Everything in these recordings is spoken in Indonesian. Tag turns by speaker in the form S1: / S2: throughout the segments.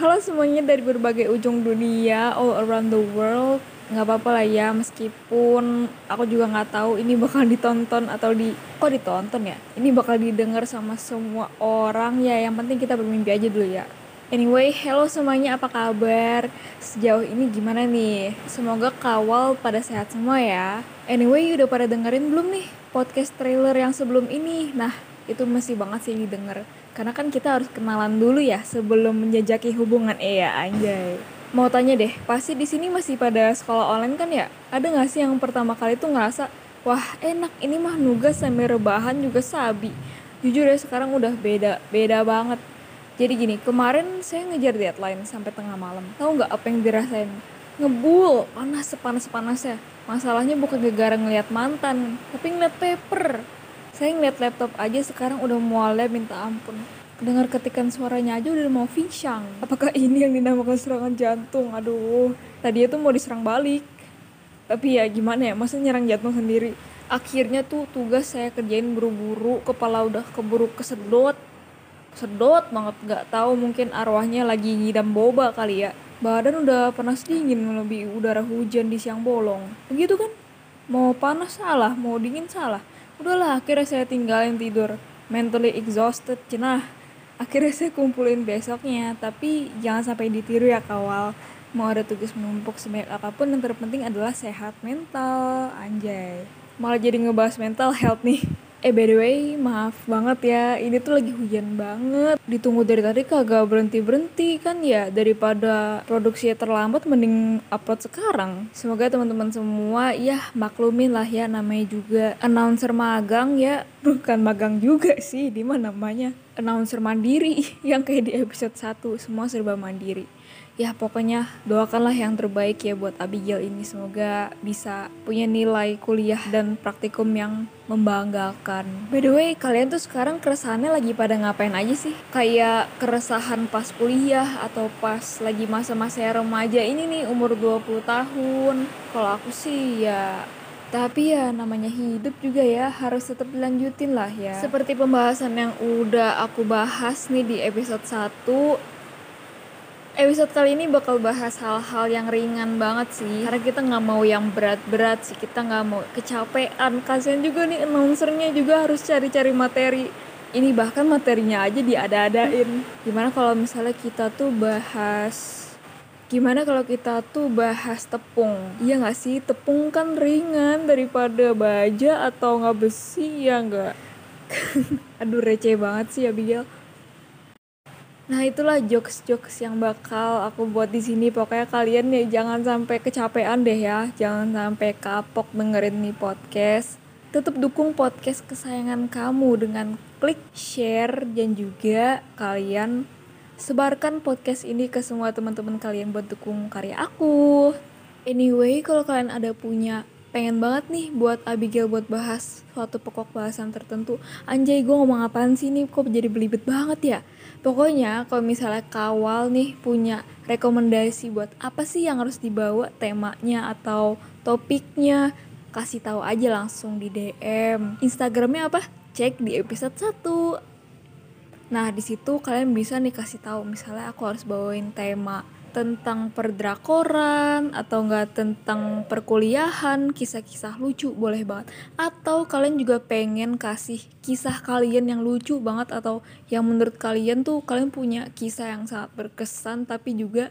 S1: Halo semuanya dari berbagai ujung dunia, all around the world. Nggak apa-apa lah ya, meskipun aku juga nggak tahu ini bakal ditonton atau di kok ditonton ya. Ini bakal didengar sama semua orang ya. Yang penting kita bermimpi aja dulu ya. Anyway, hello semuanya, apa kabar? Sejauh ini gimana nih? Semoga kawal pada sehat semua ya. Anyway, udah pada dengerin belum nih podcast trailer yang sebelum ini? Nah, itu masih banget sih didengar karena kan kita harus kenalan dulu ya sebelum menjajaki hubungan. Eh ya anjay. Mau tanya deh pasti di sini masih pada sekolah online kan ya? Ada nggak sih yang pertama kali tuh ngerasa wah enak ini mah nugas sambil rebahan juga sabi. Jujur ya sekarang udah beda beda banget. Jadi gini kemarin saya ngejar deadline sampai tengah malam. Tahu nggak apa yang dirasain? Ngebul panas sepanas panasnya masalahnya bukan gara-gara ngeliat mantan tapi ngeliat paper saya ngeliat laptop aja sekarang udah mualnya minta ampun. Dengar ketikan suaranya aja udah mau pincang. Apakah ini yang dinamakan serangan jantung? Aduh, tadi itu mau diserang balik. Tapi ya gimana ya, masa nyerang jantung sendiri. Akhirnya tuh tugas saya kerjain buru-buru, kepala udah keburu kesedot. Sedot banget, gak tahu mungkin arwahnya lagi ngidam boba kali ya. Badan udah panas dingin lebih udara hujan di siang bolong. Begitu kan? Mau panas salah, mau dingin salah udahlah akhirnya saya tinggalin tidur. Mentally exhausted cenah. Akhirnya saya kumpulin besoknya tapi jangan sampai ditiru ya kawal. Mau ada tugas menumpuk sebanyak apa pun yang terpenting adalah sehat mental. Anjay. Malah jadi ngebahas mental health nih Eh by the way, maaf banget ya, ini tuh lagi hujan banget. Ditunggu dari tadi kagak berhenti-berhenti kan ya, daripada produksi terlambat mending upload sekarang. Semoga teman-teman semua ya maklumin lah ya namanya juga announcer magang ya. Bukan magang juga sih, di mana namanya? Announcer mandiri yang kayak di episode 1, semua serba mandiri ya pokoknya doakanlah yang terbaik ya buat Abigail ini. Semoga bisa punya nilai kuliah dan praktikum yang membanggakan. By the way kalian tuh sekarang keresahannya lagi pada ngapain aja sih? Kayak keresahan pas kuliah atau pas lagi masa-masa remaja ini nih umur 20 tahun. Kalau aku sih ya tapi ya namanya hidup juga ya harus tetap dilanjutin lah ya. Seperti pembahasan yang udah aku bahas nih di episode 1 episode kali ini bakal bahas hal-hal yang ringan banget sih. Karena kita nggak mau yang berat-berat sih. Kita nggak mau kecapean. Kasian juga nih announcernya juga harus cari-cari materi. Ini bahkan materinya aja diada-adain. Gimana kalau misalnya kita tuh bahas gimana kalau kita tuh bahas tepung? Iya nggak sih? Tepung kan ringan daripada baja atau nggak besi ya nggak? Aduh receh banget sih Abigail Nah itulah jokes-jokes yang bakal aku buat di sini. Pokoknya kalian ya jangan sampai kecapean deh ya, jangan sampai kapok dengerin nih podcast. Tetap dukung podcast kesayangan kamu dengan klik share dan juga kalian sebarkan podcast ini ke semua teman-teman kalian buat dukung karya aku. Anyway, kalau kalian ada punya pengen banget nih buat Abigail buat bahas suatu pokok bahasan tertentu. Anjay gue ngomong apaan sih nih? Kok jadi belibet banget ya? Pokoknya kalau misalnya kawal nih punya rekomendasi buat apa sih yang harus dibawa temanya atau topiknya kasih tahu aja langsung di DM Instagramnya apa? Cek di episode 1 nah di situ kalian bisa nih kasih tahu misalnya aku harus bawain tema tentang perdrakoran atau enggak tentang perkuliahan, kisah-kisah lucu boleh banget. Atau kalian juga pengen kasih kisah kalian yang lucu banget atau yang menurut kalian tuh kalian punya kisah yang sangat berkesan tapi juga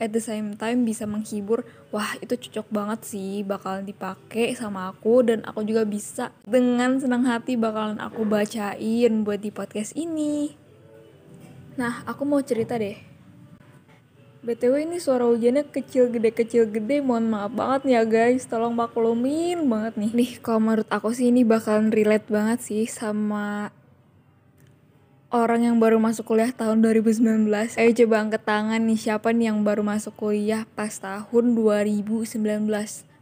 S1: at the same time bisa menghibur. Wah, itu cocok banget sih bakalan dipakai sama aku dan aku juga bisa dengan senang hati bakalan aku bacain buat di podcast ini. Nah, aku mau cerita deh BTW ini suara hujannya kecil gede kecil gede. Mohon maaf banget ya guys. Tolong maklumin banget nih. Nih kalau menurut aku sih ini bakalan relate banget sih sama orang yang baru masuk kuliah tahun 2019 ayo coba angkat tangan nih siapa nih yang baru masuk kuliah pas tahun 2019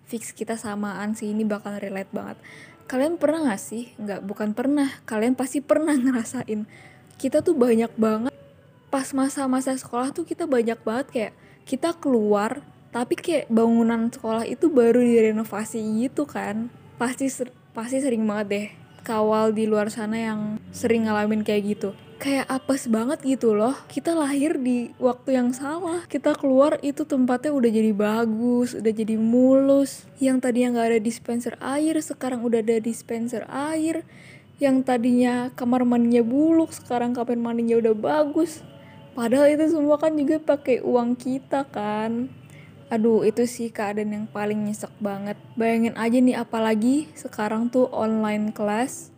S1: fix kita samaan sih ini bakalan relate banget. Kalian pernah gak sih? Nggak bukan pernah. Kalian pasti pernah ngerasain. Kita tuh banyak banget pas masa-masa sekolah tuh kita banyak banget kayak kita keluar tapi kayak bangunan sekolah itu baru direnovasi gitu kan. Pasti ser pasti sering banget deh kawal di luar sana yang sering ngalamin kayak gitu. Kayak apes banget gitu loh. Kita lahir di waktu yang salah kita keluar itu tempatnya udah jadi bagus udah jadi mulus. Yang tadinya nggak ada dispenser air sekarang udah ada dispenser air. Yang tadinya kamar mandinya buluk sekarang kamar mandinya udah bagus padahal itu semua kan juga pakai uang kita kan Aduh itu sih keadaan yang paling nyesek banget Bayangin aja nih apalagi sekarang tuh online class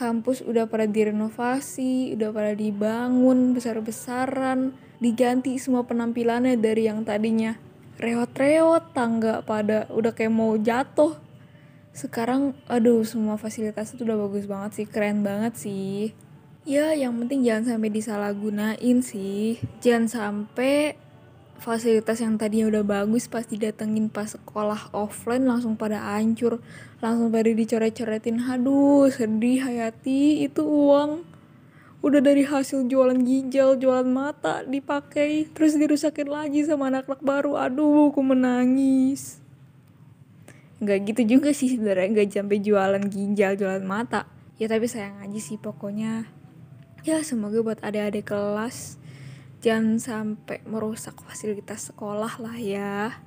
S1: kampus udah pada direnovasi, udah pada dibangun besar-besaran, diganti semua penampilannya dari yang tadinya reot-reot, tangga pada udah kayak mau jatuh. Sekarang aduh semua fasilitas itu udah bagus banget sih, keren banget sih. Ya yang penting jangan sampai disalahgunain sih. Jangan sampai fasilitas yang tadinya udah bagus pas didatengin pas sekolah offline langsung pada hancur. Langsung pada dicoret-coretin. Aduh sedih Hayati. Itu uang. Udah dari hasil jualan ginjal jualan mata dipakai terus dirusakin lagi sama anak-anak baru. Aduh aku menangis. Nggak gitu juga sih sebenarnya. Nggak sampai jualan ginjal jualan mata. Ya tapi sayang aja sih pokoknya ya semoga buat adik-adik kelas jangan sampai merusak fasilitas sekolah lah ya.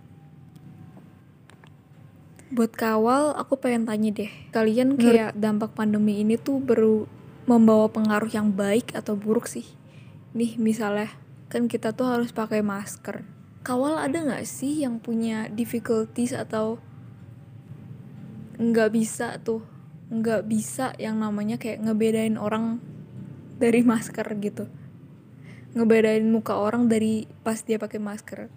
S1: Buat kawal aku pengen tanya deh. Kalian kayak dampak pandemi ini tuh baru membawa pengaruh yang baik atau buruk sih? Nih misalnya kan kita tuh harus pakai masker. Kawal ada nggak sih yang punya difficulties atau nggak bisa tuh? Nggak bisa yang namanya kayak ngebedain orang dari masker gitu. Ngebedain muka orang dari pas dia pakai masker.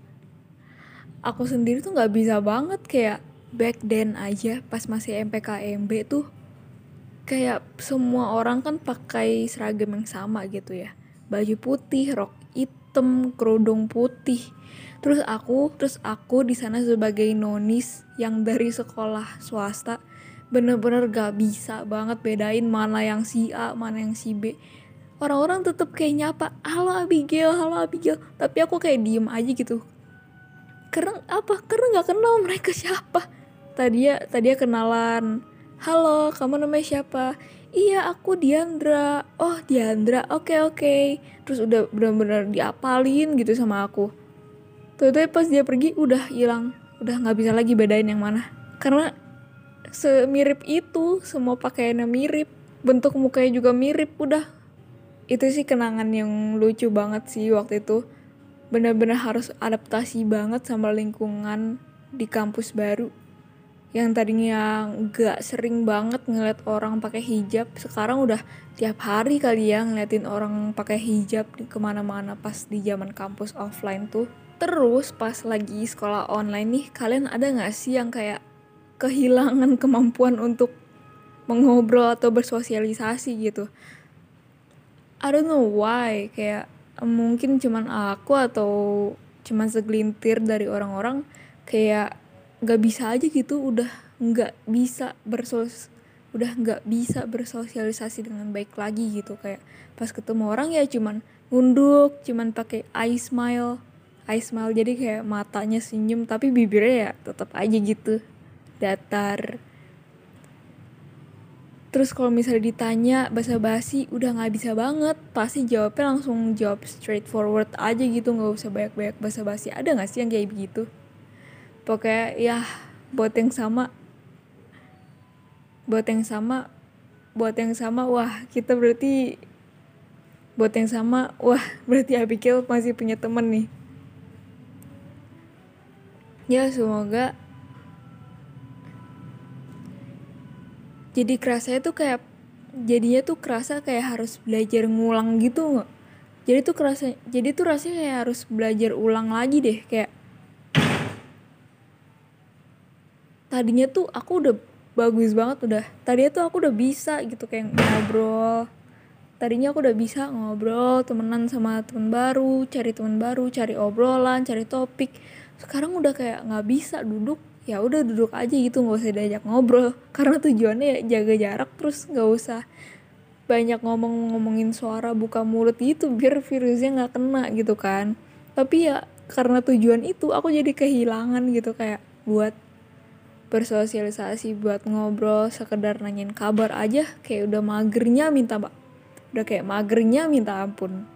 S1: Aku sendiri tuh nggak bisa banget kayak back then aja pas masih MPKMB tuh. Kayak semua orang kan pakai seragam yang sama gitu ya. Baju putih rok hitam kerudung putih. Terus aku terus aku di sana sebagai nonis yang dari sekolah swasta bener-bener gak bisa banget bedain mana yang si A mana yang si B orang-orang tetap kayak nyapa halo Abigail halo Abigail. Tapi aku kayak diem aja gitu. Karena apa karena nggak kenal mereka siapa? Tadi ya tadi ya kenalan. Halo kamu namanya siapa? Iya aku Diandra. Oh Diandra oke okay, oke. Okay. terus udah benar-benar diapalin gitu sama aku. Tuh pas dia pergi udah hilang. Udah nggak bisa lagi bedain yang mana. Karena semirip itu semua pakaiannya mirip bentuk mukanya juga mirip udah itu sih kenangan yang lucu banget sih waktu itu. Benar-benar harus adaptasi banget sama lingkungan di kampus baru. Yang tadinya gak sering banget ngeliat orang pakai hijab sekarang udah tiap hari kali ya ngeliatin orang pakai hijab di ke mana-mana pas di zaman kampus offline tuh. Terus pas lagi sekolah online nih kalian ada gak sih yang kayak kehilangan kemampuan untuk mengobrol atau bersosialisasi gitu I don't know why. Kayak mungkin cuman aku atau cuman segelintir dari orang-orang kayak nggak bisa aja gitu. Udah nggak bisa bersos udah nggak bisa bersosialisasi dengan baik lagi gitu. Kayak pas ketemu orang ya cuman nunduk cuman pakai eye smile eye smile. Jadi kayak matanya senyum tapi bibirnya ya tetap aja gitu. Datar terus kalau misalnya ditanya basa-basi udah nggak bisa banget pasti jawabnya langsung jawab straightforward aja gitu nggak usah banyak-banyak basa-basi. Ada nggak sih yang kayak begitu? Pokoknya ya buat yang sama. Buat yang sama buat yang sama wah kita berarti buat yang sama wah berarti Abigail masih punya temen nih. Ya semoga jadi kerasa itu kayak jadinya tuh kerasa kayak harus belajar ngulang gitu nggak jadi tuh kerasa jadi tuh rasanya kayak harus belajar ulang lagi deh kayak tadinya tuh aku udah bagus banget udah tadinya tuh aku udah bisa gitu kayak ngobrol. Tadinya aku udah bisa ngobrol temenan sama temen baru cari temen baru cari obrolan cari topik. Sekarang udah kayak nggak bisa duduk ya udah duduk aja gitu nggak usah diajak ngobrol. Karena tujuannya ya jaga jarak terus nggak usah banyak ngomong-ngomongin suara buka mulut gitu biar virusnya nggak kena gitu kan. Tapi ya karena tujuan itu aku jadi kehilangan gitu kayak buat bersosialisasi buat ngobrol sekedar nanyain kabar aja kayak udah magernya minta udah kayak magernya minta ampun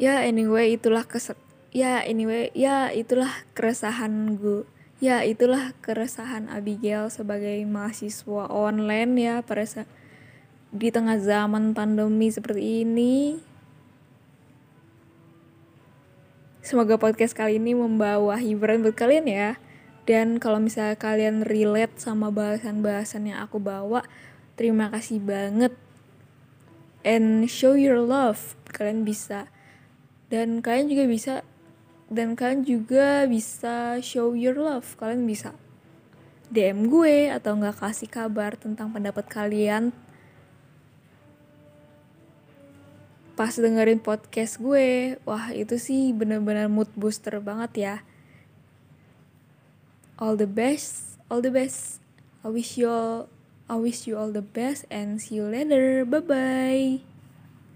S1: ya anyway itulah kes ya anyway ya itulah keresahan gue ya itulah keresahan Abigail sebagai mahasiswa online ya pada di tengah zaman pandemi seperti ini. Semoga podcast kali ini membawa hiburan buat kalian ya. Dan kalau misalnya kalian relate sama bahasan-bahasan yang aku bawa terima kasih banget. And show your love. Kalian bisa dan kalian juga bisa dan kalian juga bisa show your love. Kalian bisa DM gue atau nggak kasih kabar tentang pendapat kalian. Pas dengerin podcast gue wah itu sih bener-bener mood booster banget ya. All the best all the best. I wish you all I wish you all the best and see you later. Bye bye